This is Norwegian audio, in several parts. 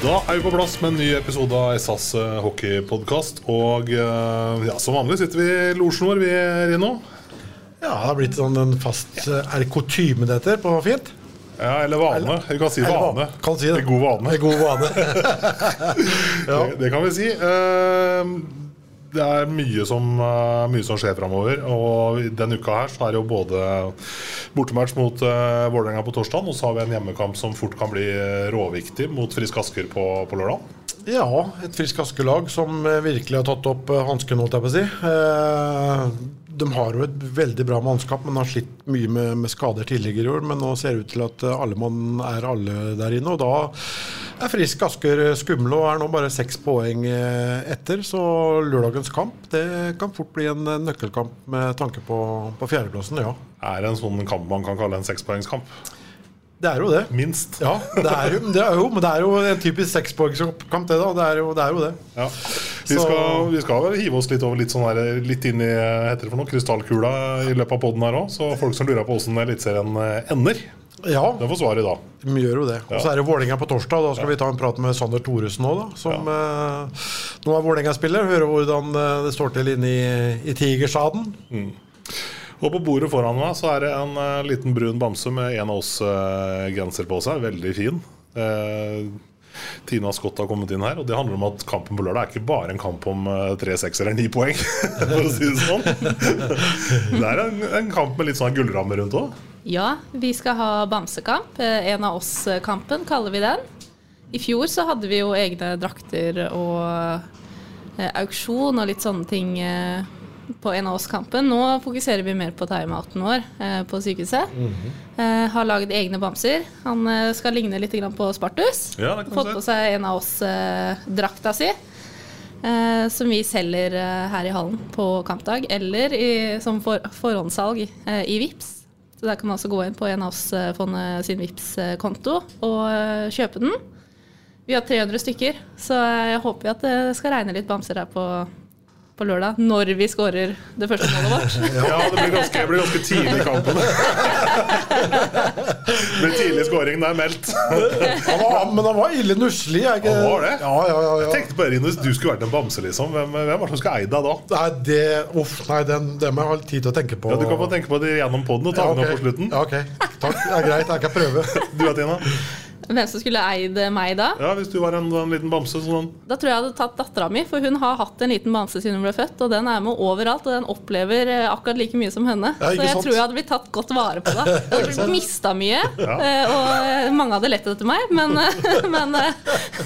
Da er vi på plass med en ny episode av SAS uh, hockeypodkast. Og eh, ja, som vanlig sitter vi i losjen vår, vi, Rino. Ja, det har blitt sånn en fast eh, Er det kutyme det heter på fint? Ja, eller vane. Vi kan si vane. Kan si det. En god vane. En god vane. ja. Det, det kan vi si. Eh, det er mye som, eh, mye som skjer framover. Og denne uka her så er det jo både bortematch mot uh, Vålerenga på torsdag, og så har vi en hjemmekamp som fort kan bli eh, råviktig mot Frisk Asker på, på lørdag. ja, et Frisk Asker-lag som virkelig har tatt opp hansken, holdt jeg på å si. De har jo et veldig bra mannskap, men har slitt mye med, med skader tidligere i år. Men nå ser det ut til at alle mann er alle der inne, og da er Frisk Asker skumle og er nå bare seks poeng eh, etter. Så lørdagens kamp det kan fort bli en eh, nøkkelkamp med tanke på, på fjerdeplassen, ja. Er det en sånn kamp man kan kalle en sekspoengskamp. Det er jo det. Minst. Ja, det er jo, det er jo, men det er jo en typisk sekspoengskamp, det. da. Det er jo det. Er jo det. Ja. Vi, skal, vi skal hive oss litt over litt, sånn her, litt inn i heter det for noe, krystallkula i løpet av poden her òg. Så folk som lurer på åssen Eliteserien eh, ender, Ja, det får svaret da. vi gjør jo det. Og så er det Vålerenga på torsdag. Da skal vi ta en prat med Sander Thoresen nå, da. Som eh, nå er Vålerenga-spiller. Høre hvordan eh, det står til inne i, i Tigerstaden. Og på bordet foran meg så er det en uh, liten brun bamse med en av oss uh, genser på seg. Veldig fin. Eh, Tina Scott har kommet inn her, og det handler om at kampen på lørdag er ikke bare en kamp om eh, tre, seks eller ni poeng, for å si det sånn. det er en, en kamp med litt sånn gullramme rundt òg. Ja, vi skal ha bamsekamp. Eh, En av oss-kampen kaller vi den. I fjor så hadde vi jo egne drakter og eh, auksjon og litt sånne ting på en av oss-kampen. Nå fokuserer vi mer på timeouten vår på sykehuset. eh, har laget egne bamser. Han eh, skal ligne litt grann på Spartus. Ja, det kan Fått på seg en av oss-drakta si. Eh, som vi selger eh, her i hallen på kampdag, eller i, som for, forhåndssalg eh, i VIPS. Så der kan man altså gå inn på en av oss-fondet sin VIPS-konto og eh, kjøpe den. Vi har 300 stykker, så jeg håper at det skal regne litt bamser her på, på lørdag, når vi skårer det første målet vårt. Ja, det blir ganske, det blir ganske tidlig i kampen. det blir tidlig skåring, det er meldt. Han var, men han var ille nusselig. Jeg, ikke- Han var det? Ja, ja, ja, Jeg ja. tenkte på Rinus, du skulle vært en bamse, liksom. Hvem, hvem var det som skulle eid deg da? Nei, det, uff, nei den, det må jeg ha litt tid til å tenke på. Ja, Du kan få tenke på det gjennom poden og ta Ja, den ok. opp på slutten. Ja, ok. Takk. Det er greit. Jeg kan prøve. Du Tina? Hvem som skulle eid meg da? Ja, Hvis du var en, en liten bamse sånn Da tror jeg jeg hadde tatt dattera mi, for hun har hatt en liten bamse siden hun ble født, og den er med overalt, og den opplever eh, akkurat like mye som henne. Ja, så jeg sant? tror jeg hadde blitt tatt godt vare på da. Jeg hadde blitt mista mye, Ja. eh, og eh, mange hadde lett etter meg, men, eh, men eh,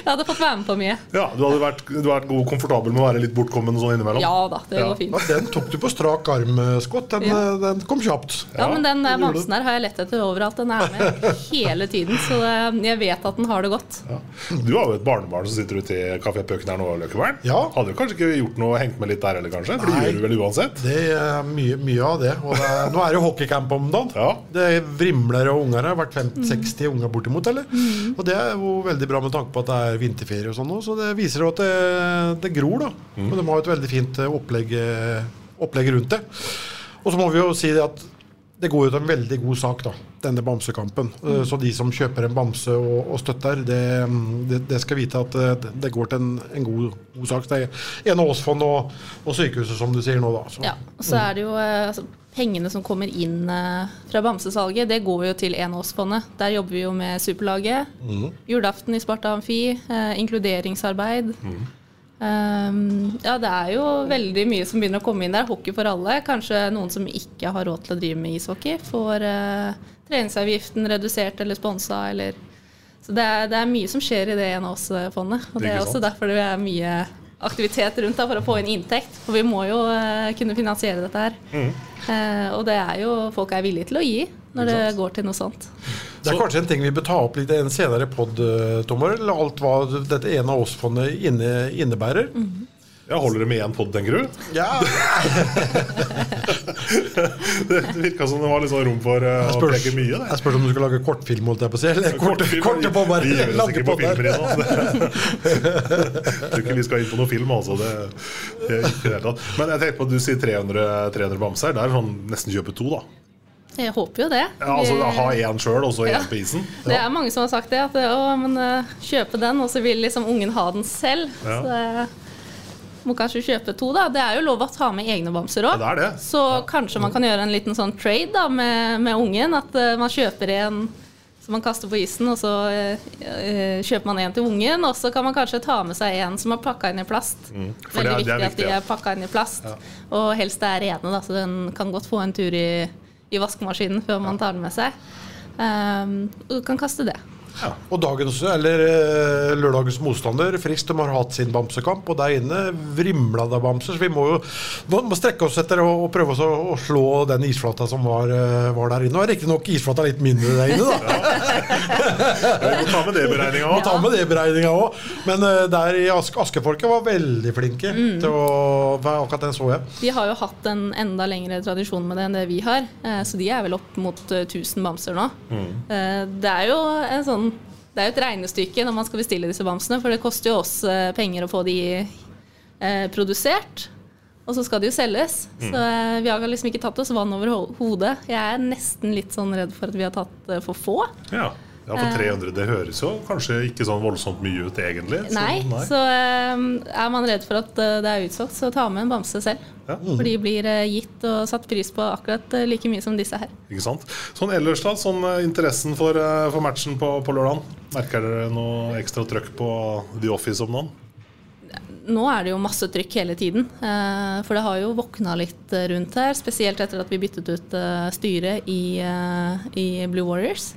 jeg hadde fått være med på mye. Ja, Du hadde vært, du hadde vært god komfortabel med å være litt bortkommen sånn innimellom? Ja da, det Ja. går fint. Ja, den tok du på strak arm, Scott. Den, Ja. eh, den kom kjapt. Ja, men den eh, bamsen her har jeg lett etter overalt. Den er med hele tiden, så eh, jeg vet at den har det godt. Ja. Du har jo et barnebarn som sitter ute i Kafé Pucken her nå, Løkkeberg. Ja. Hadde du kanskje ikke gjort noe hengt med litt der heller, kanskje? For det gjør du vel uansett? Det er mye, mye av det. Og det er, nå er det hockeycamp om dagen. Ja. Det vrimler av unger her. Vært 50-60 unger bortimot, eller? Og det er jo veldig bra med tanke på at det er vinterferie og sånn nå, så det viser jo at det, det gror, da. Og de har jo et veldig fint eh, opplegg, eh, opplegg rundt det. Og så må vi jo si det at det går jo til en veldig god sak, da, denne bamsekampen. Mm. Så de som kjøper en bamse og, og støtter, det, det, det skal vite at eh, det, det går til en, en god, god sak. Det er en av oss fond og, og sykehuset, som du sier nå, da. Så. Ja, og så er det jo eh, altså, Pengene som kommer inn fra bamsesalget, det går jo til Enåsfondet. Der jobber vi jo med Superlaget. Julaften i Sparta Amfi. eh, inkluderingsarbeid. Ehm, ja, det er jo veldig mye som begynner å komme inn der. Hockey for alle. Kanskje noen som ikke har råd til å drive med ishockey, får uh, treningsavgiften redusert eller sponsa eller Så det er, det er mye som skjer i det Enås-fondet. Og det er Ikke også derfor det er mye aktivitet rundt da, for å få inn inntekt. For vi må jo uh, kunne finansiere dette her. Mm. Uh, og det er jo folk er villige til å gi når det går til noe sånt. Det er kanskje en ting vi bør ta opp litt i en senere pod, eh, Tommer. Alt hva dette ene av oss-fondet inne, innebærer. Ja, Holder det med én pod, tenker du? Ja, Det virka som det var litt sånn rom for å spørs, preke mye. Det. jeg spørs om du skal lage kortfilm, holdt jeg på å si. Eller korte, korte på bare Vi gjør det ikke på. Jeg tror ikke vi skal inn på noe film, altså. Det, det ikke det. Men jeg tenker på at du sier 300, 300 bamser. Det er sånn nesten kjøpe to, da. Jeg håper jo det. Ja, altså Ha én sjøl, og så én Ja. på isen. Det er mange som har sagt det. At å, men eh, kjøpe den, og så vil liksom ungen ha den selv. Ja. Så eh, må kanskje kjøpe to, da. Det er jo lov å ta med egne bamser òg. Ja, det. Så kanskje man kan gjøre en liten sånn trade da med, med ungen. At eh, man kjøper en som man kaster på isen, og så eh, kjøper man en til ungen. Og så kan man kanskje ta med seg en som er pakka inn i plast. Mm, Veldig det er- det er viktig, viktig, at de ja. er pakka inn i plast. Og helst er rene, da, så den kan godt få en tur i, i vaskemaskinen før man tar den med seg. Um, og du kan kaste det. Og dagens, eller eh, lørdagens motstander, Frisk, de har hatt sin bamsekamp, og der inne vrimla det av bamser. Så vi må jo må, må strekke oss etter og, og prøve oss å, å slå den isflata som var, eh, var der inne. Og riktignok isflata litt mindre der inne, da. Vi må ta med det i beregninga Må òg. ta med det i beregninga òg. Men eh, der i Ask Askefolket var veldig flinke Mm. til å Akkurat den så jeg. De har jo hatt en enda lengre tradisjon med det enn det vi har, så de er vel opp mot eh, 1000 bamser nå. Eh, Det er jo en sånn det er jo et regnestykke når man skal bestille disse bamsene, for det koster jo oss eh, penger å få de eh, produsert. Og så skal de jo selges. Så eh, vi har liksom ikke tatt oss vann over hodet. Jeg er nesten litt sånn redd for at vi har tatt eh, for få. Ja. Ja, for 300 det høres jo kanskje ikke sånn voldsomt mye ut, egentlig. Så, Nei, så eh, er man redd for at eh, det er utsolgt, så ta med en bamse selv. Ja. For de blir eh, gitt og satt pris på akkurat eh, like mye som disse her. Ikke sant? Sånn ellers, da, sånn eh, interessen for, eh, for matchen på, på lørdag. Merker dere noe ekstra trøkk på The Office om noen? Nå er det jo masse trykk hele tiden, eh, for det har jo våkna litt eh, rundt her. Spesielt etter at vi byttet ut eh, styret i, eh, i Blue Warriors.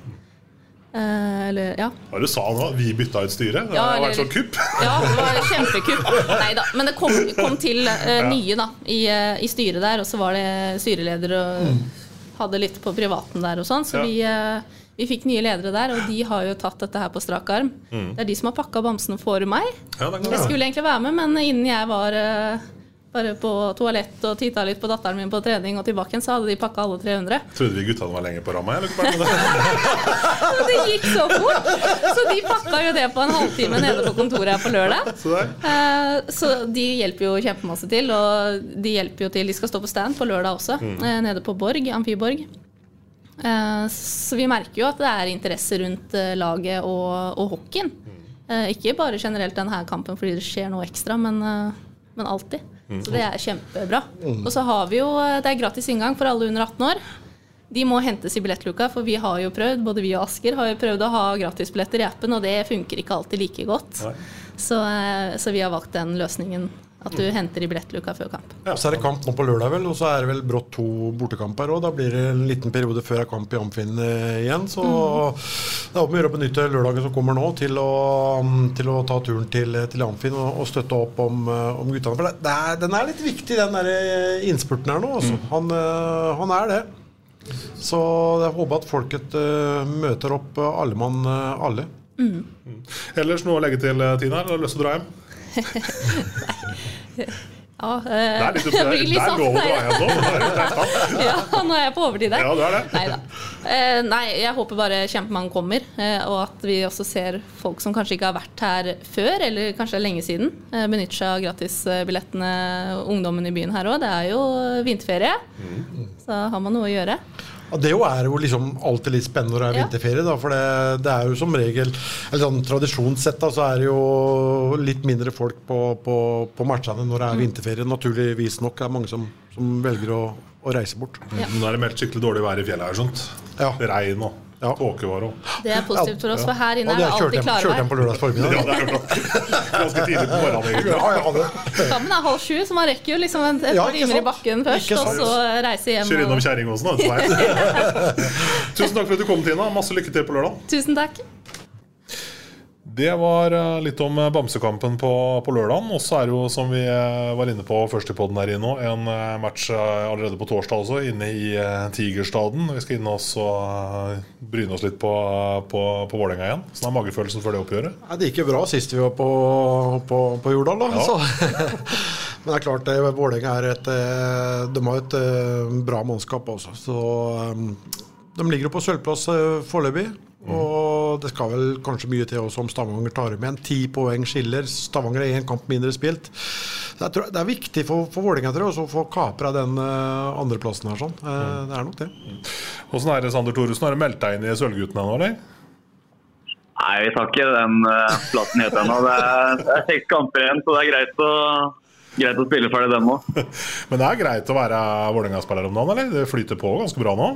Eh, eller, ja. Hva det du sa nå? Vi bytta ut styret? Det Ja, har vært sånn kupp? Ja, det var kjempekupp. Nei da. Men det kom, kom til eh, nye da, i, eh, i styret der, og så var det styreleder og hadde litt på privaten der og sånn. Så Ja. vi, eh, vi fikk nye ledere der, og de har jo tatt dette her på strak arm. Det er de som har pakka bamsene for meg. Ja, det Jeg skulle egentlig være med, men innen jeg var eh, bare på toalett og titta litt på datteren min på trening og tilbake igjen, så hadde de pakka alle 300. Trodde vi guttene var lenger på ramma? Eller? det gikk så fort! Så de pakka jo det på en halvtime nede på kontoret her på lørdag. Så. Eh, Så de hjelper jo kjempemasse til, og de hjelper jo til De skal stå på stand på lørdag også, eh, nede på Borg, Amfiborg. Eh, Så vi merker jo at det er interesse rundt laget og, og hockeyen. Eh, Ikke bare generelt denne kampen fordi det skjer noe ekstra, men, men alltid. Så det er kjempebra. Og så har vi jo eh, Det er gratis inngang for alle under 18 år. De må hentes i billettluka, for vi har jo prøvd, både vi og Asker har jo prøvd å ha gratisbilletter i appen, og det funker ikke alltid like godt. Så, eh, så vi har valgt den løsningen. At du henter i billettluka før kamp. Ja, så er det kamp nå på lørdag, vel, og så er det vel brått to bortekamper. Og da blir det en liten periode før det er kamp i Amfinn eh, igjen. Så det er om å gjøre å benytte lørdagen som kommer nå, til å, til å ta turen til, til Amfinn og, og støtte opp om, eh, om guttene. For det, det er, den er litt viktig, den der eh, innspurten her nå. Altså. Han, eh, han er det. Så jeg håper at folket uh, møter opp eh, alle mann eh, alle. Ellers noe å legge til, eh, Tina? Eller har du lyst til å dra hjem? Ja, eh, Det er litt deg. litt Det er sånn, nei dra nå. Det er- det er sant. Ja, nå er jeg på overtid der. Ja, du er det. Nei da. Eh, nei, jeg håper bare kjempemange kommer, eh, og at vi også ser folk som kanskje ikke har vært her før, eller kanskje lenge siden, eh, benytter seg av gratisbillettene, ungdommen i byen her òg. Det er jo vinterferie, så har man noe å gjøre. Ja, det jo er jo liksom alltid litt spennende når det er vinterferie. Da, for det, det er jo som regel eller sånn Tradisjonssett da, så er det jo litt mindre folk på, på, på matchene når Mm. det er vinterferie. Naturligvis nok Det er mange som, som velger å, å reise bort. Ja. Nå er det meldt skikkelig dårlig vær i fjellet her. Sånt. Ja. Regn og Tåke var òg. Det er positivt for oss, for her inne ja, er det alltid klare kjørte jeg på lørdags formiddag. Ja, det er klart. Ganske tidlig på morgenen, egentlig. Ja, ja, er halv sju, så man rekker jo liksom et par timer i bakken først, og så reise hjem. Kjøre innom Kjerringåsen, da. Tusen takk for at du kom, Tina. Masse lykke til på lørdag. Tusen takk. Det var eh, litt om eh, bamsekampen på, på lørdagen. Og så er det jo, som vi eh, var inne på først i podden her inne, en eh, match allerede på torsdag også, inne i Tigerstaden. Vi skal inn og bryne oss litt på, på, på Vålerenga igjen. Sånn er magefølelsen før det oppgjøret. Ja, det gikk jo bra sist vi var på, på, på Jordal, da. Ja. Så. Men det er klart, Vålerenga er et De har et bra mannskap også. Så de ligger jo på sølvplass foreløpig. Og det skal vel kanskje mye til også om Stavanger tar med en Ti poeng skiller. Stavanger er én kamp mindre spilt. Så jeg tror, det er viktig for, for Vålerenga å få kapra den uh, andreplassen her. sånn. Eh, Det er nok det. Åssen er det, Sander Thoresen? Har du meldt deg inn i Sølvguttene nå, eller? Nei, vi tar ikke den uh, plassen helt ennå. Det, er- det er seks kamper igjen, så det er greit å, greit å spille ferdig den òg. Men det er greit å være Vålerenga-spiller om dagen, eller? Det flyter på ganske bra nå?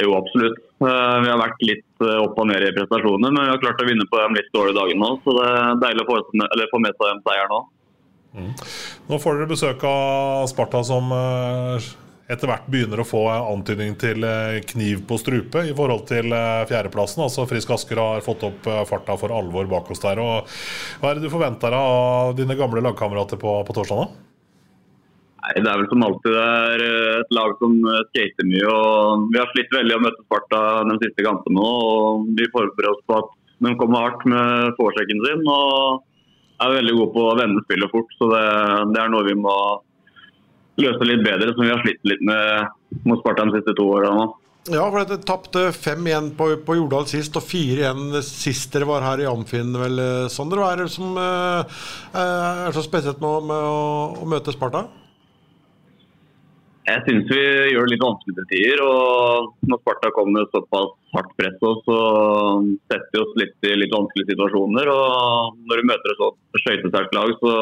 Jo, absolutt. Eh, Vi har vært litt eh, opp og ned i prestasjoner, men vi har klart å vinne på de litt dårlige dagene nå. Så det er deilig å få, eller få med seg en seier nå. Nå får dere besøk av Sparta, som eh, etter hvert begynner å få antydning til kniv på strupe i forhold til fjerdeplassen. Altså Frisk Asker har fått opp farta for alvor bak oss der. Og hva er det du forventer av dine gamle lagkamerater på, på torsdag? da? Nei, Det er vel som alltid det er eh, et lag som eh, skater mye. og Vi har slitt veldig å møte Sparta de siste kampene. og Vi forbereder oss på at de kommer hardt med foresekken sin. og er veldig gode på å vende spillet fort. så det, det er noe vi må løse litt bedre, som vi har slitt litt med mot Sparta de siste to åra nå. Ja, for det tapte fem igjen på, på Jordal sist, og fire igjen sist dere var her i Amfinn, vel, Sondre? Sander. Hva er det som eh, er så spesielt med, med å, å møte Sparta? Jeg syns vi gjør det litt vanskelig til tider. og Når Sparta kommer med såpass hardt press, så setter vi oss litt i litt vanskelige situasjoner. og Når vi møter et sånt skøytesterkt lag, så,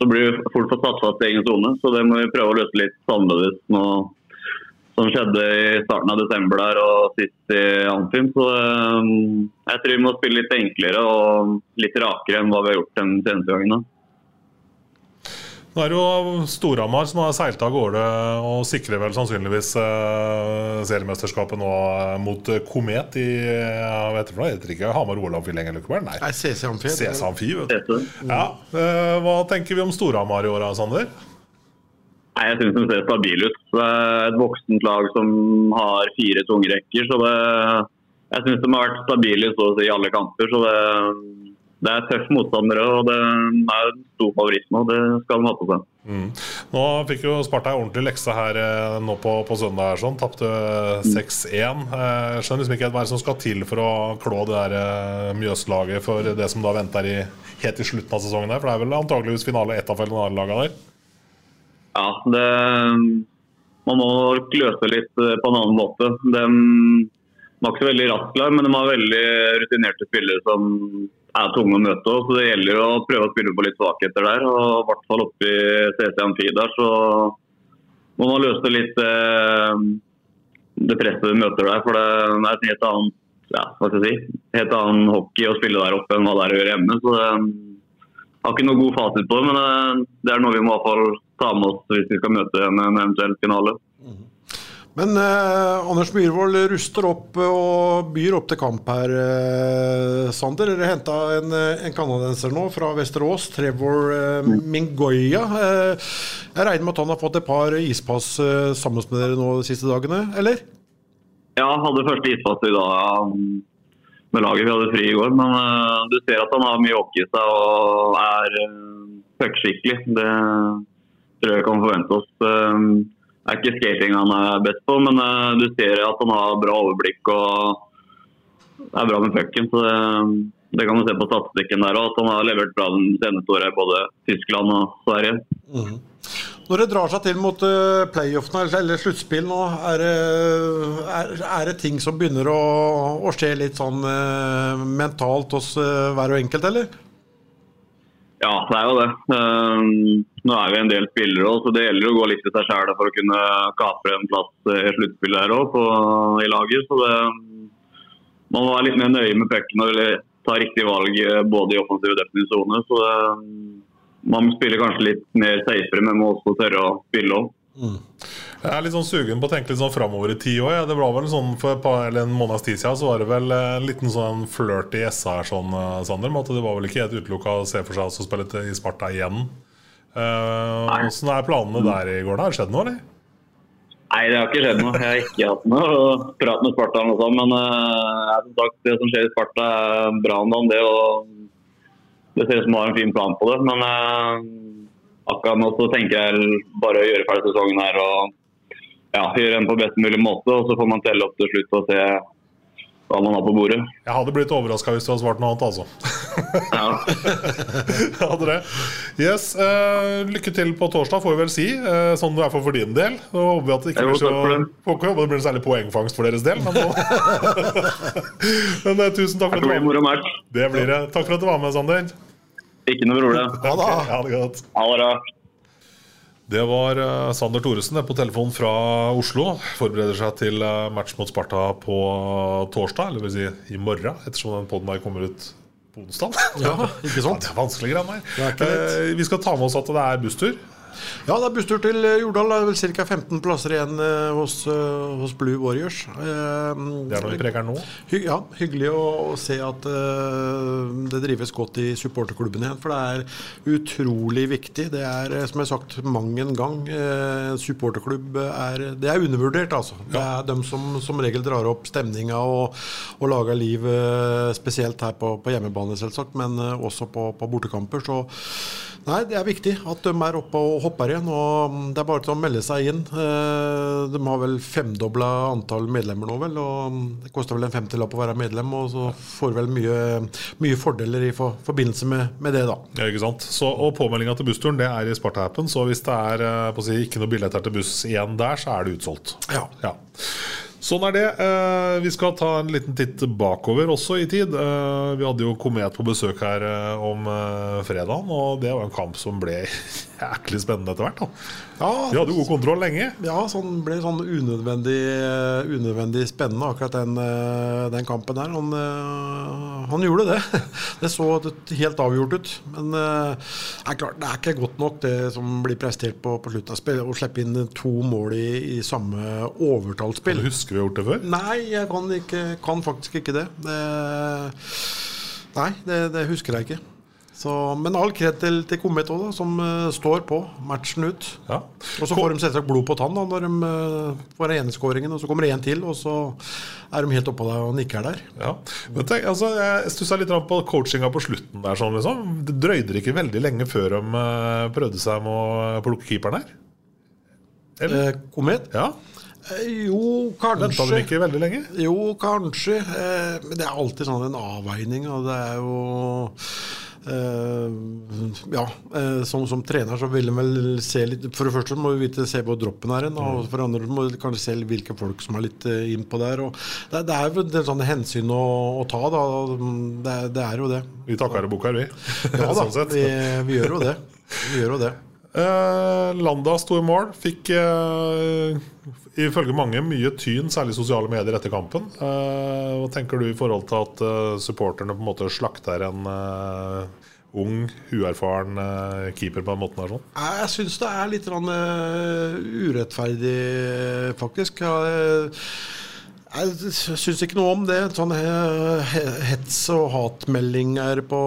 så blir vi fort for satt fast i egen sone. Så det må vi prøve å løse litt annerledes nå som skjedde i starten av desember der og sist i Amfin. Så eh, jeg tror vi må spille litt enklere og litt rakere enn hva vi har gjort de seneste gangene. Nå er det jo Storhamar som har seilt av gårde og sikrer vel sannsynligvis eh, seriemesterskapet nå eh, mot eh, Komet i jeg vet ikke, heter det ikke Hamar-OL Amfi lenger? Nei. Nei, CC Amfi. CC Amfi, vet du. Ja, eh, hva tenker vi om Storhamar i år, Sander? Nei, Jeg syns de ser stabile ut. Det er et voksent lag som har fire tungrekker. så det, Jeg syns de har vært stabile så å si i alle kamper. så det, det er tøffe motstandere og det er en stor favoritt nå. Det skal de ha på seg. Mm. Nå fikk jo Sparta en ordentlig lekse her eh, nå på, på søndag. her sånn, Tapte 6-1. Jeg skjønner liksom ikke hva som skal til for å klå det der eh, Mjøslaget for det som da venter i, helt i slutten av sesongen. her, For det er vel antageligvis finale ett av finalelagene der? Ja, det, man må løse litt eh, på en annen måte. De var ikke så veldig raskt men de har veldig rutinerte spillere som er tunge å møte. Så det gjelder å prøve å spille på litt svakheter der. og I hvert fall oppe i CC Amfi der, så må man løse litt eh, det presset vi møter der. For det er et helt annet ja, hva skal jeg si, helt annen hockey å spille der oppe enn hva det er å gjøre hjemme. så det jeg har ikke noe god fasit på det, men eh, det er noe vi må i hvert fall ta med oss hvis vi skal møte en eventuell finale. Men eh, Anders Myhrvold ruster opp eh, og byr opp til kamp her, eh, Sander. Dere henta en, eh, en canadienser nå fra Vesterås, Trevor eh, Mingoya. Eh, jeg regner med at han har fått et par ispass eh, sammen med dere nå de siste dagene, eller? Ja, hadde første ispass i dag med laget. Vi hadde fri i går. Men du ser at han har mye hockey i seg og er puckskikkelig. Det tror jeg vi kan forvente oss. Er ikke skating han er best på, men uh, du ser at han har bra overblikk og er bra med pucken. Så det, det kan du se på statistikken der òg, at han har levert bra de seneste året i både Tyskland og Sverige. Mhm. Når det drar seg til mot uh, playoffene eller, sluttspill nå, er det, er, er det ting som begynner å, å skje litt sånn eh, mentalt hos eh, hver og enkelt, eller? Ja, det er jo det. Um, nå er vi en del spillere òg, så det gjelder å gå litt i seg sjæl for å kunne kapre en plass i sluttspillet her òg i laget. Så det, man må være litt mer nøye med pucken og ta riktig valg eh, både i offensiv og defensiv sone. Så det, man spiller kanskje litt mer safere, men må også tørre å spille òg. Jeg er litt sånn sugen på å tenke litt sånn framover i tid òg. Ja. Det var vel sånn For et par, eller en måneds tid siden så var det vel en liten sånn flørt i SA her, sånn, eh, Sander. Med at det var vel ikke helt utelukka å se for seg å spille i Sparta igjen. Åssen er planene der i gården? Har det skjedd noe, eller? Nei, det har ikke skjedd noe. Jeg har ikke hatt noe prat med Sparta. eller sånt, Men uh, som sagt, det som skjer i Sparta, er bra om. Det, og det ser ut som de har en fin plan på det. Men uh, akkurat nå så tenker jeg bare å gjøre ferdig sesongen her og ja, gjøre den på best mulig måte. Og så får man telle opp til slutt og se hva man har på bordet. Jeg hadde blitt overraska hvis du hadde svart noe annet, altså. Ja. hadde det. Yes, uh, lykke til på torsdag, får vi vel si. Uh, sånn det er for, for din del. Så håper vi at det ikke blir så takk det. Får ikke håpe det blir særlig poengfangst for deres del. Men, men uh, tusen takk for at du var med. Det blir det. Takk for at du var med, Sander. Ikke noe problem. Ha det godt. Ha det bra. Det var eh, Sander Thoresen på telefon fra Oslo. Forbereder seg til eh, match mot Sparta på torsdag, eller vil si i morgen, ettersom den poden her kommer ut på onsdag. Ja, ikke sant? Ja, det er vanskelig greier er. Eh, Vi skal ta med oss at det er busstur. Ja, det er busstur til eh, Jordal. Det er vel ca. 15 plasser igjen eh, hos, eh, hos Blue Warriors. Det er noe vi preker nå. Hy ja, hyggelig å, å se at uh, det drives godt i supporterklubben igjen. For det er utrolig viktig. Det er, som jeg har sagt mang en gang, uh, supporterklubb er, det er undervurdert, altså. Det er dem som som regel drar opp stemninga og, og lager liv, uh, spesielt her på, på hjemmebane, selvsagt, men også på, på bortekamper. Så nei, det er viktig at de er oppe og hopper igjen. og mm, Det er bare til å melde seg inn. Eh, De har vel femdobla antall medlemmer nå, vel. og mm, Det koster vel en femtilapp å være medlem, og så får vel mye, mye fordeler i for, forbindelse med, med det, da. Ja, ikke sant? Så, og Påmeldinga til bussturen det er i Sparta-appen, så hvis det er eh, på å si, ikke noe billetter til buss igjen der, så er det utsolgt. Ja. Sånn er det. Eh, Vi skal ta en liten titt bakover også i tid. Vi hadde jo Komet på besøk her om fredagen, og det var en kamp som ble jæklig spennende etter hvert. da. Ja, Vi hadde god kontroll lenge. Ja, sånn ble sånn unødvendig, unødvendig spennende, akkurat den, eh, den kampen der. Han, eh, han gjorde det. Det så helt avgjort ut. Men eh, det er klart, det er ikke godt nok det som blir prestert på, på slutten av spillet. Å slippe inn to mål i, i samme overtallsspill. Du huske vi har gjort det før? Nei, jeg kan, ikke, kan faktisk ikke det. det nei, det, det husker jeg ikke. Så, men all kred til, til Komet òg, som uh, står på matchen ut. Ja. Og så får de selvsagt blod på tann da, når de uh, får den ene skåringen, og så kommer det en til, og så er de helt oppå deg og nikker der. Ja. Men tenk, altså, jeg stussa litt på coachinga på slutten der. Sånn, liksom. Det drøyde ikke veldig lenge før de uh, prøvde seg med å plukke keeperen her? Eh, Komet? Ja. Jo, kanskje. Venta de ikke veldig lenge? Jo, kanskje. Men det er alltid sånn en avveining, og det er jo ja, eh, som, som trener så vil en vel se litt For det første må du vite se hvor droppen er hen. Og for det andre må du kanskje se hvilke folk som er litt eh, innpå der. Og det, det er jo en sånn hensyn å, å ta, da. Det, det er jo det. Vi takker og bukker, vi. Ja da, sånn vi, vi gjør jo det. Vi gjør jo det. Eh, Landa sto i mål. Fikk eh, ifølge mange mye tyn, særlig sosiale medier, etter kampen. Eh, hva tenker du i forhold til at eh, supporterne på en måte slakter en eh, ung, uerfaren eh, keeper på den måten sånn? Jeg syns det er litt grann, eh, urettferdig, faktisk. Jeg, jeg syns ikke noe om det. Sånn eh, hets og hatmeldinger på,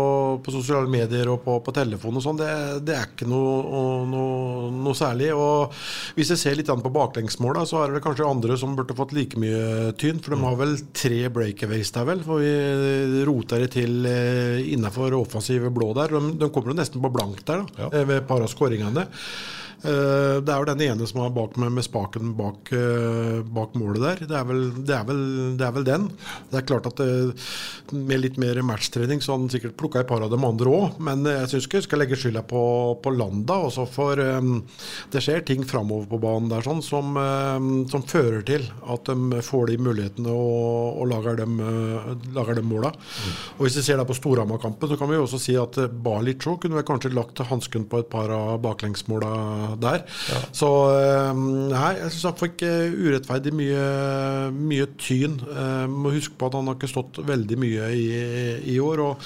på sosiale medier og på, på telefon og sånn, det, det er ikke noe, noe, noe særlig. Og hvis jeg ser litt an på baklengsmåla, så er det kanskje andre som burde fått like mye tyn. For de har vel tre breakaways der, vel. For vi roter det til eh, innafor offensive blå der. De, de kommer jo nesten på blank der, da, ja. ved et par av skåringene. Eh, Det er jo den ene som er bak med, med spaken bak, eh, bak målet der. Det er vel det det er, vel, det er vel den. Det er klart at eh, med litt mer matchtrening så hadde han sikkert plukka et par av dem andre òg, men jeg syns ikke vi skal legge skylda på, på Landa. Også for um, det skjer ting framover på banen der sånn som, um, som fører til at de får de mulighetene og, og lager dem, uh, lager dem måla. Og Hvis vi ser da på Storhamar-kampen, så kan vi jo også si at Balicho kunne vel kanskje lagt hansken på et par av baklengsmåla der. Så um, nei, jeg syns han fikk urettferdig mye, mye tyn. Uh, må huske på at han har ikke stått veldig mye i, i år. Og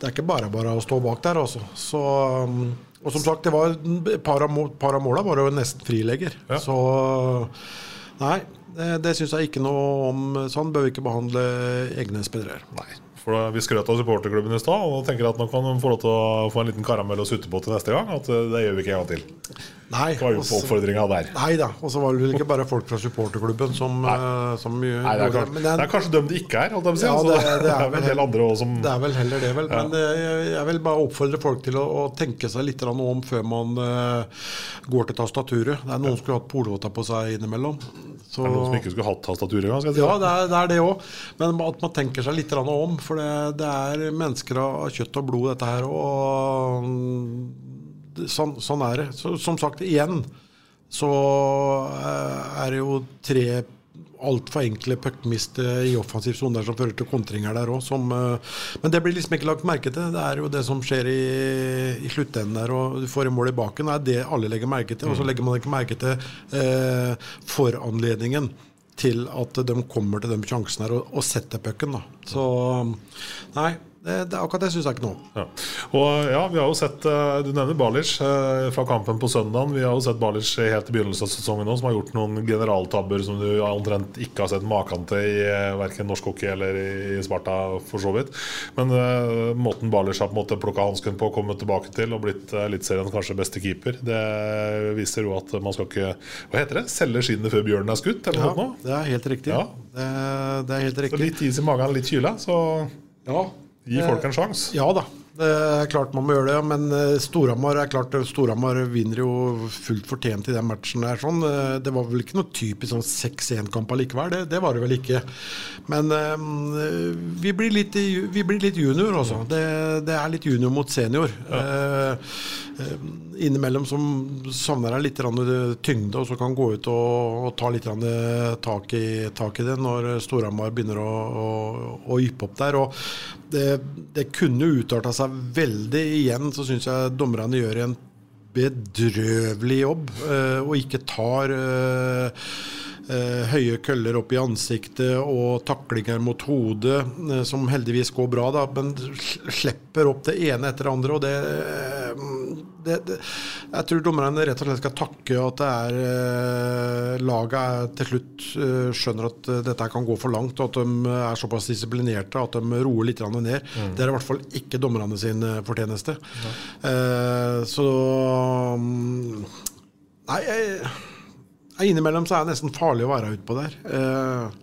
det er ikke bare bare å stå bak der, altså. Så, um, og som sagt, det var et par av, måla var jo nesten frilegger. Så nei, det, det syns jeg ikke noe om. Sånn bør vi ikke behandle egne spillere. Nei. For Vi skrøt av supporterklubben i stad og tenker at nå kan de få lov til å få en liten karamell å sutte på til neste gang. At eh, det gjør vi ikke en gang til. Nei, Det var jo altså- oppfordringa der. Nei da. Og så var det ikke bare folk fra supporterklubben som, eh, som Nei, det, er kanskje, Men det er kanskje dem det ikke er. Holdt jeg på å si. Ja, Altså, det, det, er vel del andre også som det er vel heller det, vel. Ja. Men eh, jeg, jeg vil bare oppfordre folk til å, å tenke seg litt om før man uh, går til tastaturet. Det er noen som skulle hatt polvotter på seg innimellom. Så, Er noen som ikke skulle hatt tastatur engang? si. ja, det er det, er det òg. Men at man tenker seg litt om. For det, det er mennesker av kjøtt og blod, dette her. Og sånn, sånn er det. Så, som sagt, igjen så eh, er det jo tre altfor enkle puckmist i offensiv sone som fører til kontringer der òg. Men det blir liksom ikke lagt merke til. Det er jo det som skjer i, i sluttenden der, og du får et mål i baken. Det er det alle legger merke til. Og så legger man ikke merke til eh, foranledningen til at de kommer til de sjansene her og, og setter pucken. Så nei, det, det, akkurat det syns jeg ikke noe om. Ja. Og ja, vi har jo sett eh, Du nevner Balic eh, fra kampen på søndagen. Vi har jo sett Balic helt i begynnelsen av sesongen òg, som har gjort noen generaltabber som du omtrent ikke har sett maken til i eh, verken norsk hockey eller i Sparta, for så vidt. Men uh, måten Balic har på en måte plukka hansken på kommet tilbake til og blitt Eliteseriens kanskje beste keeper, det viser jo at man skal ikke Hva heter det? Selge skinnet før bjørnen er skutt? Eller Ja, noe det er helt riktig. Ja. Det, det er helt Så litt is i magen, litt kyla, så gi folk en sjanse. Ja da. Det er klart man må gjøre det, men eh, Storhamar er klart Storhamar vinner jo fullt fortjent i den matchen. der sånn. Eh, Det var vel ikke noe typisk sånn 6-1-kamp allikevel, det, det var det vel ikke. Men eh, vi, blir litt, vi blir litt junior, altså. Det, det er litt junior mot senior. Ja. eh, innimellom som savner deg litt tyngde, og så kan gå ut og, og ta litt tak, i, tak i det når Storhamar begynner å, å, å yppe opp der. Og det, det kunne utarta seg veldig. Igjen så syns jeg dommerne gjør en bedrøvelig jobb, eh, og ikke tar eh, eh, høye køller opp i ansiktet og taklinger mot hodet, eh, som heldigvis går bra, da, men sl- slipper opp det ene etter det andre. og det, eh, det, det Jeg tror dommerne rett og slett skal takke at det er eh, laget til slutt eh, skjønner at eh, dette kan gå for langt, og at de er såpass disiplinerte at de roer litt ned. Mm. Det er i hvert fall ikke dommerne sin eh, fortjeneste. Eh, så mm, Nei, jeg, innimellom så er det nesten farlig å være utpå der. Eh,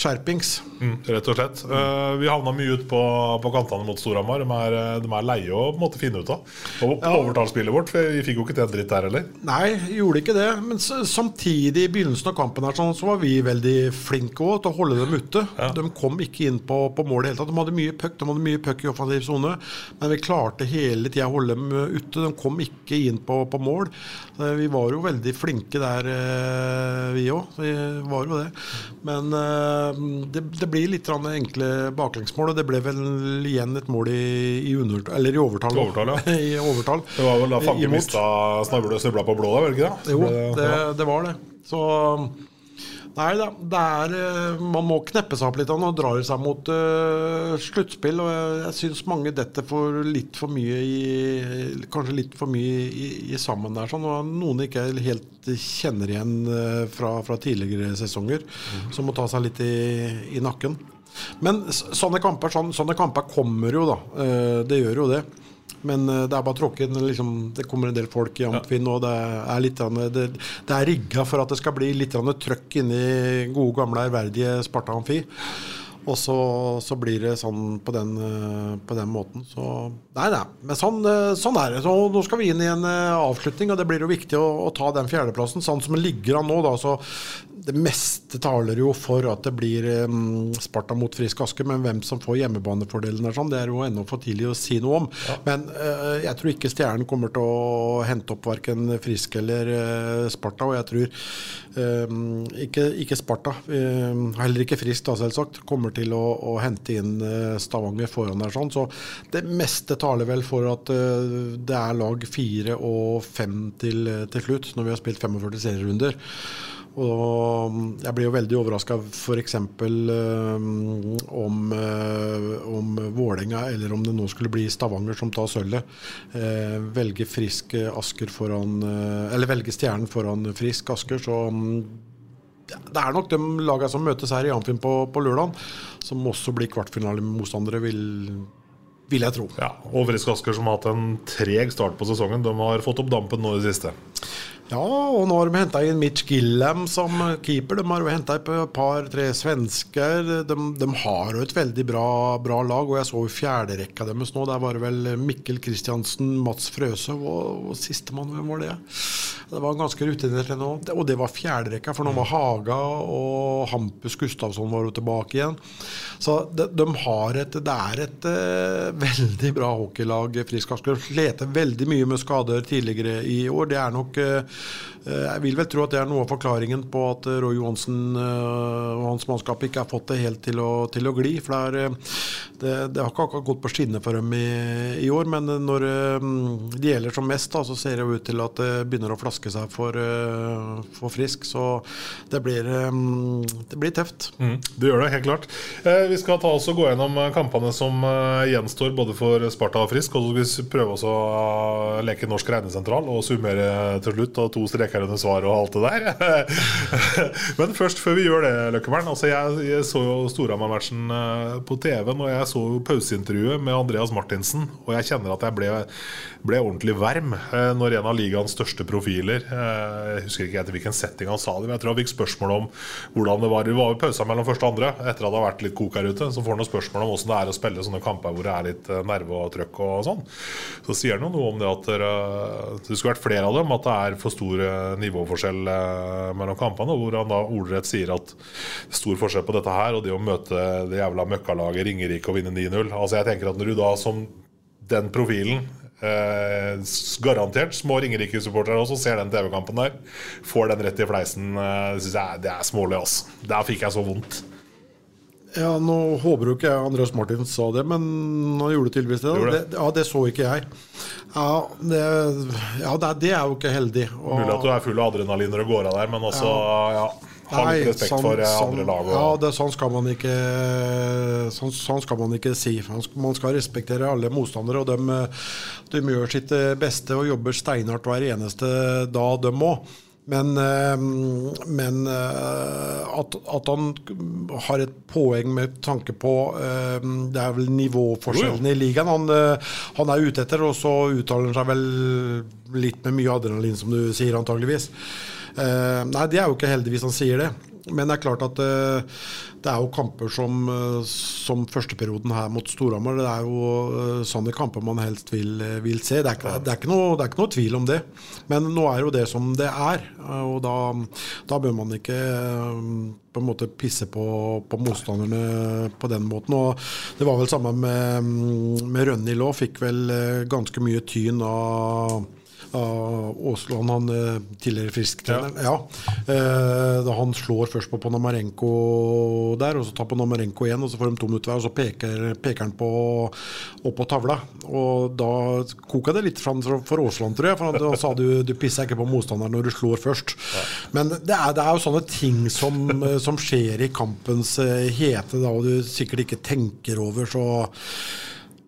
skjerpings. Mm, rett og slett. Uh, vi havna mye ut på, på kantene mot Storhamar. De, er, eh, de er leie å måtte måte finne ut av. Og på overtallsspillet vårt, for vi fikk jo ikke til en dritt der heller. Nei, gjorde ikke det. Men samtidig, i begynnelsen av kampen her, sånn, så var vi veldig flinke også, til å holde dem ute. De kom ikke inn på, på mål i det hele tatt. De hadde mye puck, de hadde mye puck i offensiv sone, men vi klarte hele tida å holde dem eh, ute. De kom ikke inn på, på mål. Så Vi var jo veldig flinke der, vi òg. Vi var jo det. Men eh, det, det blir litt enkle baklengsmål, og det ble vel igjen et mål i, i, under, eller i overtall. Overtall, ja. I overtall. Det var vel da Fange mista snubla på blå da, det ikke det? Jo, det var det. Så Nei da, det eh, Man må kneppe seg opp litt og drar seg mot uh, sluttspill. Og jeg, jeg syns mange detter for litt for mye i Kanskje litt for mye i, i sammen der. Sånn, og noen ikke helt kjenner igjen eh, fra, fra tidligere sesonger. Som må ta seg litt i, i nakken. Men sånne kamper, sånne, sånne kamper kommer jo, da. Uh, det gjør jo det. Men eh, det er bare tråkket. Liksom, det kommer en del folk i Amfin, og det er litt det, det er rigga for at det skal bli litt trøkk inni gode, gamle, ærverdige Sparta Amfi. Og så, så blir det sånn på den, eh, på den måten. Så nei, nei. Men sånn, eh, sånn er det. Så nå skal vi inn i en eh, avslutning, og det blir jo viktig å, å ta den fjerdeplassen. Sånn som det ligger an nå, da. Så det meste taler jo for at det blir um, Sparta mot Frisk Aske, men hvem som får hjemmebanefordelen, er sånn, det er jo ennå for tidlig å si noe om. Men uh, jeg tror ikke Stjernen kommer til å hente opp verken Frisk eller uh, Sparta, og jeg tror um, ikke, ikke Sparta, uh, heller ikke Frisk da selvsagt, kommer til å, å hente inn uh, Stavanger foran der. sånn, Så det meste taler vel for at det er lag fire og fem til, til slutt, når vi har spilt 45 serierunder. Og jeg blir jo veldig overraska f.eks. Om, om Vålerenga, eller om det nå skulle bli Stavanger som tar sølvet, velger Frisk Asker foran Eller velger Stjernen foran Frisk Asker, så um, det er nok de lagene som møtes her i Amfin på, på lørdag, som også blir kvartfinalemotstandere, vil, vil jeg tro. Ja, og Frisk Asker som har hatt en treg start på sesongen, de har fått opp dampen nå i det siste. Ja, og nå har de henta inn Mitch Gillam som keeper. De har henta et par-tre svensker. De, de, har jo et veldig bra, bra, lag, og jeg så jo fjerderekka deres nå. Der var det vel Mikkel Kristiansen, Mats Frøse og, og sistemann, hvem var det? Det var ganske rutinert nå. Og det var fjerderekka, for nå var Haga og Hampus Gustavsson var jo tilbake igjen. Så de, de har et Det er et uh, veldig bra hockeylag, Frisk Asker. Slete veldig mye med skader tidligere i år. Det er nok uh, jeg vil vel tro at det er noe av forklaringen på at Roy Johansen og hans mannskap ikke har fått det helt til å, til å gli. For det, er, det, det, har ikke akkurat gått på skinner for dem i, i, år. Men når det gjelder som mest, da, så ser det ut til at det begynner å flaske seg for, for Frisk. Så det blir, det blir tøft. Mm, det gjør det, helt klart. Vi skal ta oss og gå gjennom kampene som gjenstår både for Sparta og Frisk. Og så skal vi prøve å leke norsk regnesentral og summere til slutt. og to streker under svar og alt det der. Men først, før vi gjør det, Løkkevern. Altså jeg, jeg, så jo Storhamar-matchen på TV-en, og jeg så pauseintervjuet med Andreas Martinsen. Og jeg kjenner at jeg ble, ble ordentlig varm når en av ligaens største profiler Jeg husker ikke etter hvilken setting han sa det, men jeg tror han fikk spørsmål om hvordan det var. Det var jo pausa mellom første og andre etter at det har vært litt kok her ute. Så får han noen spørsmål om hvordan det er å spille sånne kamper hvor det er litt nerve og trøkk og sånn. Så sier han jo noe om det at det skulle vært flere av dem, at det er for stor nivåforskjell mellom kampene. Hvor han da ordrett sier at stor forskjell på dette her og det å møte det jævla møkkalaget Ringerike og vinne 9-0. Altså jeg tenker at Når du da som den profilen Eh, garantert små Ringerike-supportere også ser den TV-kampen der. Får den rett i fleisen. Eh, jeg, det er smålig, altså. Der fikk jeg så vondt. Ja, Nå håper jo ikke Andreas Martin sa det, men han gjorde tydeligvis det. det. det ja, det så ikke jeg. Ja, det, ja, det er jo ikke heldig. Og, Mulig at du er full av adrenalin når du går av der, men også ja. Ha litt respekt sånn, for andre sånn, lag. Og... Ja, det, sånn, skal man ikke, sånn, sånn, skal man ikke si. Man skal respektere alle motstandere, og de, de gjør sitt beste og jobber steinhardt hver eneste dag, dem òg. Men, men at, at, han har et poeng med tanke på Det er vel nivåforskjellene i ligaen han, han, er ute etter, og så uttaler han seg vel litt med mye adrenalin, som du sier, antageligvis. Nei, det er jo ikke heldigvis han sier det. Men det er klart at uh, det er jo kamper som, uh, som førsteperioden her mot Storhamar. Det er jo uh, sånne kamper man helst vil, vil se. Det er, ikke, det, er noe, det er, ikke noe, tvil om det. Men nå er jo det som det er. Og da, da bør man ikke på en måte pisse på, på, motstanderne på den måten. Og det var vel samme med, med Rønni Lå. Fikk vel ganske mye tyn av Aasland, han tidligere Frisk-treneren. Ja. ja. Da han slår først på Ponomarenko der, og så tar Ponomarenko igjen, og så får de to minutter hver, og så peker, peker han på, opp på tavla. Og da koka det litt fram for Aasland, tror jeg. For da sa du du pisser ikke på motstanderen når du slår først. Ja. Men det er, det er, jo sånne ting som, som skjer i kampens hete, da, og du sikkert ikke tenker over, så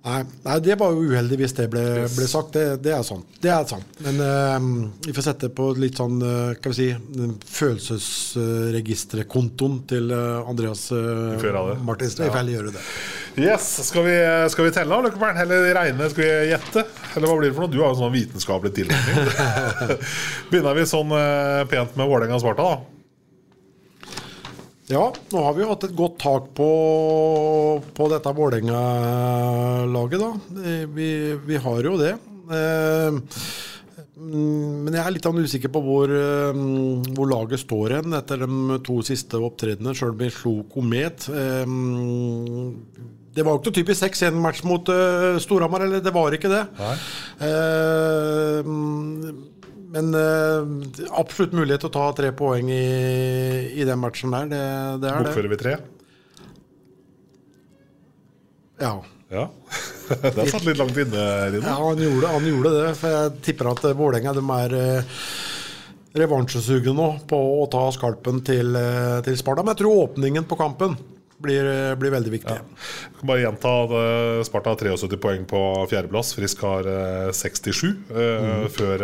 Nei, nei, det var jo uheldig hvis det ble, ble sagt. Det, det, er sant. Det er sant. Men uh, vi får sette på litt sånn uh, Skal vi si følelsesregisterkontoen til uh, Andreas uh, Martinsen. Vi får heller gjøre det. Yes, Skal vi, skal vi telle, Løkkebern? Eller regne? Skal vi gjette? Eller hva blir det for noe? Du har jo sånn vitenskapelig tilnærming. Begynner vi sånn pent med Vålerenga Sparta, da? Ja, nå har vi jo hatt et godt tak på, på dette Vålerenga-laget, da. Vi, vi har jo det. Eh, Men jeg er litt usikker på hvor, eh, hvor laget står hen etter de to siste opptredenene, sjøl om vi slo Komet. Eh, Det var jo ikke typisk 6-1-match mot Storhamar, eller det var ikke det. Eh, men uh, absolutt mulighet til å ta tre poeng i, i den matchen der. Det, det er det. Bokfører vi tre? Ja. Ja. det satt litt langt inne, Rino. Ja, han gjorde, han gjorde det. For jeg tipper at eh, Vålerenga er eh, revansjesugne nå på å ta skalpen til, eh, til Sparta. Men jeg tror åpningen på kampen blir, eh, blir veldig viktig. Ja. bare gjenta at eh, Sparta har 73 poeng på fjerdeplass. Frisk har eh, 67 eh, Mm. før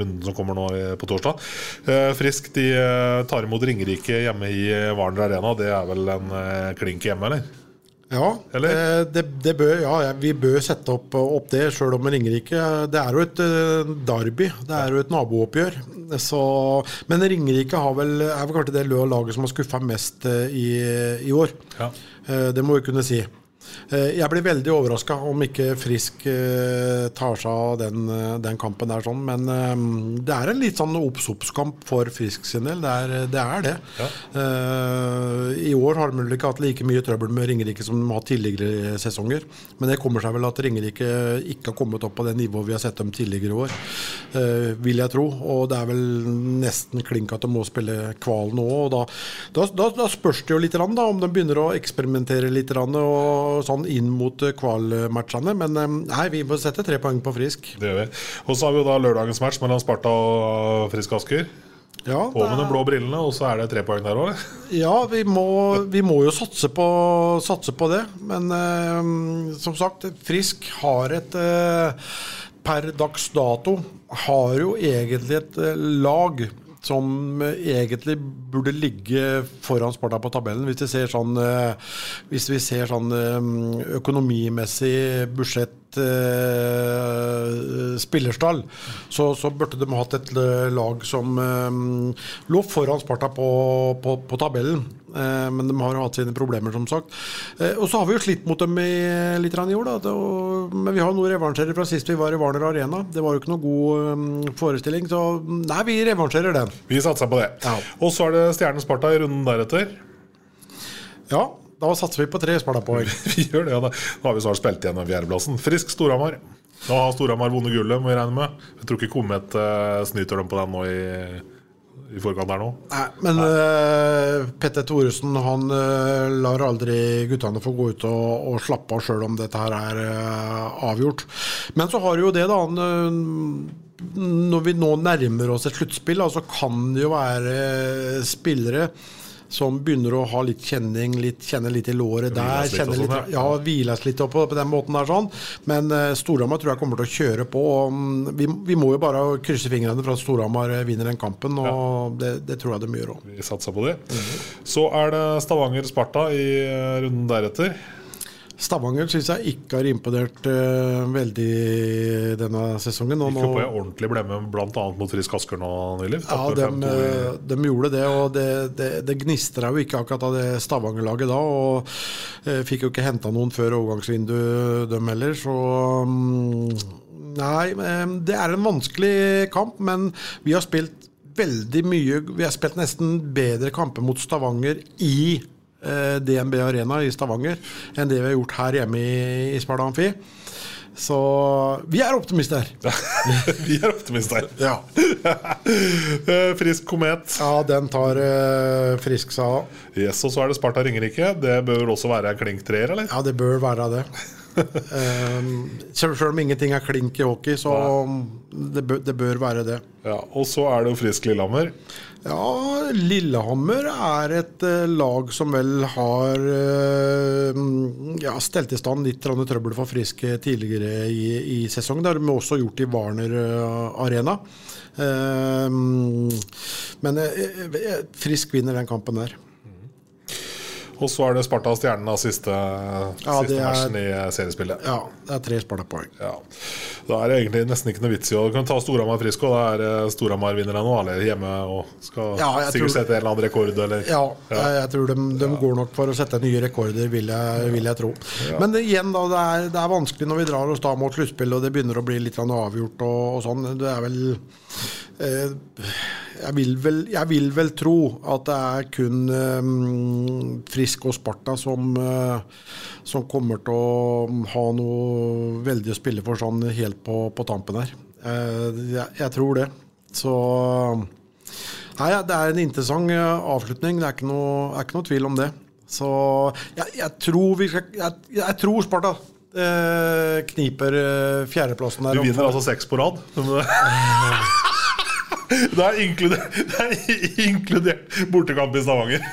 runden som kommer nå på torsdag. Eh, Frisk de tar imot Ringerike hjemme i Warner Arena. Det er vel en klink hjemme, eller? Ja, eh, det, det bør, ja, vi bør sette opp, opp det, sjøl om Ringerike Det er jo et eh, derby, det er jo et nabooppgjør. Så, men Ringerike har vel, er vel kanskje det laget som har skuffa mest eh, i, i år. Ja. Det må vi kunne si. Eh, Jeg blir veldig overraska om ikke Frisk eh, tar seg av den, eh, den kampen der, sånn. Men det er en litt sånn obs-obs-kamp for Frisk sin del. Det er det. Er det. Ja. I år har de vel ikke hatt like mye trøbbel med Ringerike som de har hatt tidligere sesonger. Men det kommer seg vel at Ringerike ikke har kommet opp på det nivået vi har sett dem tidligere år, vil jeg tro. Og det er vel nesten klink at de må spille kval nå. Og da, da, da, da spørs det jo litt da, om de begynner å eksperimentere litt grann, og sånn inn mot eh, kvalmatchene. Men eh, nei, vi må sette tre poeng på Frisk. Det gjør vi. Og så har vi jo da lørdagens match mellom Sparta og Frisk Asker. Ja, På med de blå brillene, og så er det tre poeng der òg, eller? Ja, vi må, vi må jo satse på, satse på det. Men eh, som sagt, Frisk har et eh, Per dags dato har jo egentlig et eh, lag som eh, egentlig burde ligge foran Sparta på tabellen. Hvis vi ser sånn, eh, hvis vi ser sånn eh, økonomimessig budsjett eh, spillerstall, så, så burde de hatt et eh, lag som eh, lå foran Sparta på, på, på tabellen. Eh, men de har hatt sine problemer, som sagt. Eh, og så har vi jo slitt mot dem i, litt i år, da. Men vi har noen revansjerer fra sist vi var i Warner Arena. Det var jo ikke noe god eh, forestilling, så nei, vi revansjerer den. Vi satser på det. Og så er det Stjernen Sparta i runden deretter. Ja, da satser vi på tre Sparta-poeng. vi gjør det, ja. da. Nå har vi snart spilt igjen fjerdeplassen. Frisk Storhamar. Nå har Storhamar vunnet gullet, må vi regne med. Jeg tror ikke Komet uh, snyter dem på den nå i, i forkant her nå. Nei, men uh, Petter Thoresen han uh, lar aldri guttene få gå ut og, og slappe av sjøl om dette her er uh, avgjort. Men så har jo det, da han, Når vi nå nærmer oss et sluttspill, så kan det jo være spillere som begynner å ha litt kjenning, litt, kjenne litt i låret der. Litt Kjenne litt, sånn, ja, hviles litt opp på, på den måten der. sånn. Men uh, Storhamar tror jeg kommer til å kjøre på. og, um, vi, vi må jo bare krysse fingrene for at Storhamar eh, vinner den kampen, og det, det tror jeg de gjør òg. Vi satser på det. Så er det Stavanger-Sparta i eh, runden deretter. Stavanger syns jeg ikke har imponert uh, veldig denne sesongen. Og Gikk jo på en ordentlig blemme bl.a. mot Frisk Asker nå nylig. ja, de, de gjorde det, og det, det, det gnistra jo ikke akkurat av det Stavanger-laget da. Og uh, fikk jo ikke henta noen før overgangsvinduet, dem heller, så um, Nei, eh, det er en vanskelig kamp, men vi har spilt veldig mye Vi har spilt nesten bedre kamper mot Stavanger i eh, DNB Arena i Stavanger enn det vi har gjort her hjemme i, i Sparta Amfi. Så vi er optimister. vi er optimister. Ja. Eh, Frisk Komet. Ja, den tar uh, Frisk seg av. Yes, og så er det Sparta Ringerike. Det bør også være en klink treer, eller? Ja, det bør være det. Um, selv, om ingenting er klink i hockey, så det bør, det bør være det. Ja, Og så er det jo Frisk Lillehammer. Ja, Lillehammer er et eh, lag som vel har eh, ja, stelt i stand litt trøbbel for Frisk tidligere i, i sesongen. Det har de også gjort i Warner eh, Arena. Eh, men Frisk vinner den kampen der. Og så er det Sparta Stjernen av siste, Ja, siste er- matchen i seriespillet. Ja, det er tre Sparta-poeng. Ja. Da er det egentlig nesten ikke noe vits i å kan ta Storhamar Frisk, og da er det Storhamar vinner nå, eller hjemme og skal Ja, sikkert tror- sette en eller annen rekord, eller Ja, jeg, jeg tror de, de går nok for å sette nye rekorder, vil jeg, vil jeg tro. Men igjen, da, det er, det er vanskelig når vi drar oss da mot sluttspill, og det begynner å bli litt avgjort og, og sånn. Det er vel eh, jeg, vil vel jeg vil vel tro at det er kun eh, Frisk og Sparta som, eh, som kommer til å ha noe veldig å spille for sånn helt på, på tampen her. Eh, jeg, jeg tror det. Så Nei, det er en interessant eh, avslutning. Det er ikke noe, er ikke noe tvil om det. Så jeg, jeg tror vi skal Jeg, jeg tror Sparta eh, kniper eh, fjerdeplassen der. Du vinner altså seks på rad. Det er inkludert, det er inkludert bortekamp i Stavanger.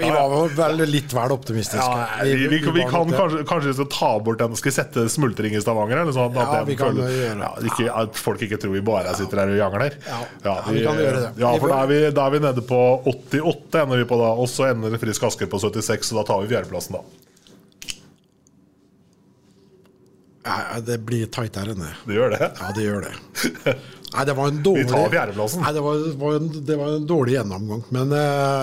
Vi var vel litt vel optimistiske. Ja, vi, vi, vi, vi, kan kanskje, kanskje vi ta bort den Skal vi sette smultring i Stavanger? Eller sånn, at, Ja, vi kan føler- gjøre det. ja, ikke, at folk ikke tror vi bare sitter her og jangler. Ja, vi kan gjøre det. Ja, for da er, vi, da er vi nede på 88, ender vi på da og så ender Frisk Asker på 76, så da tar vi fjerdeplassen, da. Ja, det blir tightere enn det. Det gjør det? Ja, det gjør det. Nei, det var en dårlig Vi tar fjerdeplassen. Nei, det var, var en, det var en dårlig gjennomgang. Men uh,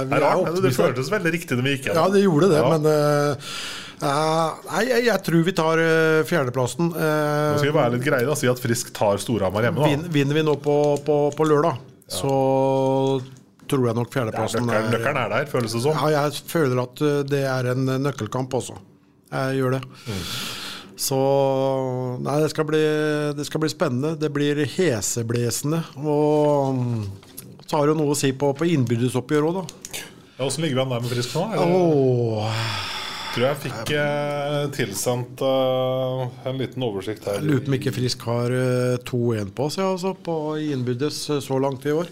vi Det, er er rart, men det føltes veldig riktig når vi gikk Ja, det gjorde det, Ja. men uh, Uh, Nei, jeg, jeg tror vi tar uh, fjerdeplassen. Uh, Nå skal vi være litt greie og si at Frisk tar Storhamar hjemme. vin, da vinner vi nå på, på, på lørdag, så tror jeg nok fjerdeplassen nøkkelen, nøkkelen er der, føles det som. Ja, jeg føler at det er en nøkkelkamp også. Jeg gjør det. Mm. Så Nei, det skal, bli, det skal bli spennende. Det blir heseblesende. Og så har du jo noe å si på, på innbyrdesoppgjør òg, da. Ja, Åssen ligger vi an der med Frisk nå? Er det- tror jeg fikk eh, tilsendt eh, en liten oversikt her. jeg lurer på om ikke Frisk har eh, 2-1 på seg, altså, på innbyrdes eh, så langt i år.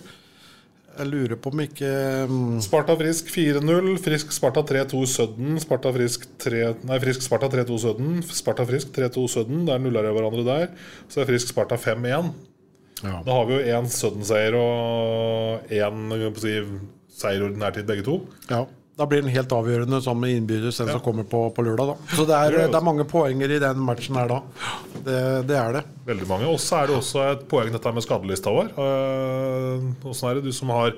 Jeg lurer på om ikke mm, Sparta Frisk 4-0, Frisk Sparta 3-2 Sudden, Sparta Frisk 3 Nei, Frisk Sparta 3-2 Sudden, Sparta Frisk 3-2 Sudden. Der nuller de hverandre der. Så er Frisk Sparta 5-1. Ja. Da har vi jo én Sudden-seier og én si, seier ordinær tid, begge to. Ja, da blir den helt avgjørende med innbyrdes, den som kommer på, på lørdag. da. Så det er, Det er mange poenger i den matchen her da. Det, det er det. Veldig mange. Og så er det også et poeng dette med skadelista vår. Åssen er det du som har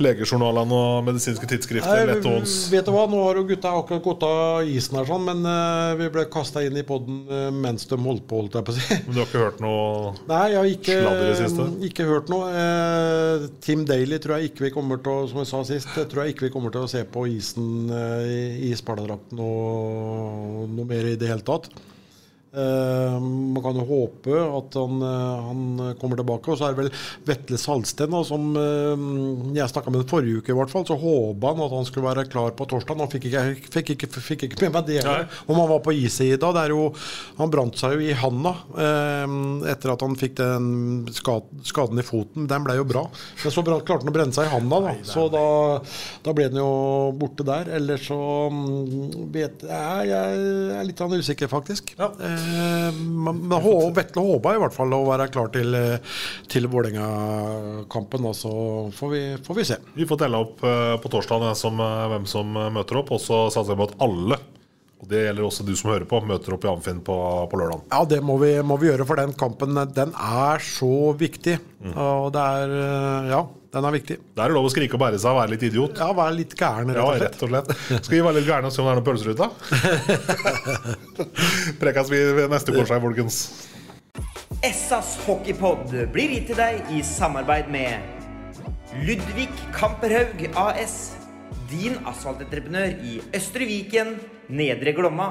legejournalene og medisinske tidsskrifter? Nei, vi, vet du hva, nå har jo gutta akkurat gått av isen her, sånn, men uh, vi ble kasta inn i poden mens de holdt på, holdt jeg på å si. Men du har ikke hørt noe Nei, jeg har ikke, Sladder i det siste? ikke hørt noe. Uh, Tim Daly tror jeg ikke vi kommer til å Som jeg sa sist, tror jeg ikke vi kommer til å se på isen eh, i, Spardadrakten noe, noe mer i det hele tatt. Eh, man kan jo håpe at han, eh, han kommer tilbake. Og så er det vel Vetle Salsten, som eh, jeg snakka med forrige uke, i hvert fall. Så håpa han at han skulle være klar på torsdag. Han fikk ikke, fikk ikke, fikk ikke med meg det. Nei. Om han var på issida. i dag han brant seg jo i handa etter at han fikk den skaden i foten. Den ble jo bra. Men så klarte han å brenne seg i handa, da. Så da, da ble den jo borte der. Ellers så mm, vet jeg Jeg er litt sånn usikker, faktisk. Eh, men men Vetle håpa i hvert fall å være klar til, eh, til Vålerenga-kampen. og Så får vi, får vi se. Vi får telle opp eh, på torsdag hvem som, eh, eh, møter opp, og så satser vi på at alle, og det gjelder også du som hører på, møter opp i Amfinn på, på lørdag. Ja, det må vi, må vi gjøre, for den kampen den er så viktig. Og det er eh, Ja, den er viktig. Da er det lov å skrike og bære seg og være litt idiot. Ja, være litt gæren, Ja, rett og slett. Skal vi være litt gærne og se om det er noen pølser ute? Prekas vi ved neste korsvei, folkens. Essas hockeypod blir gitt til deg i samarbeid med Ludvig Kamperhaug AS. Din asfaltentreprenør i Østre Viken, Nedre Glomma.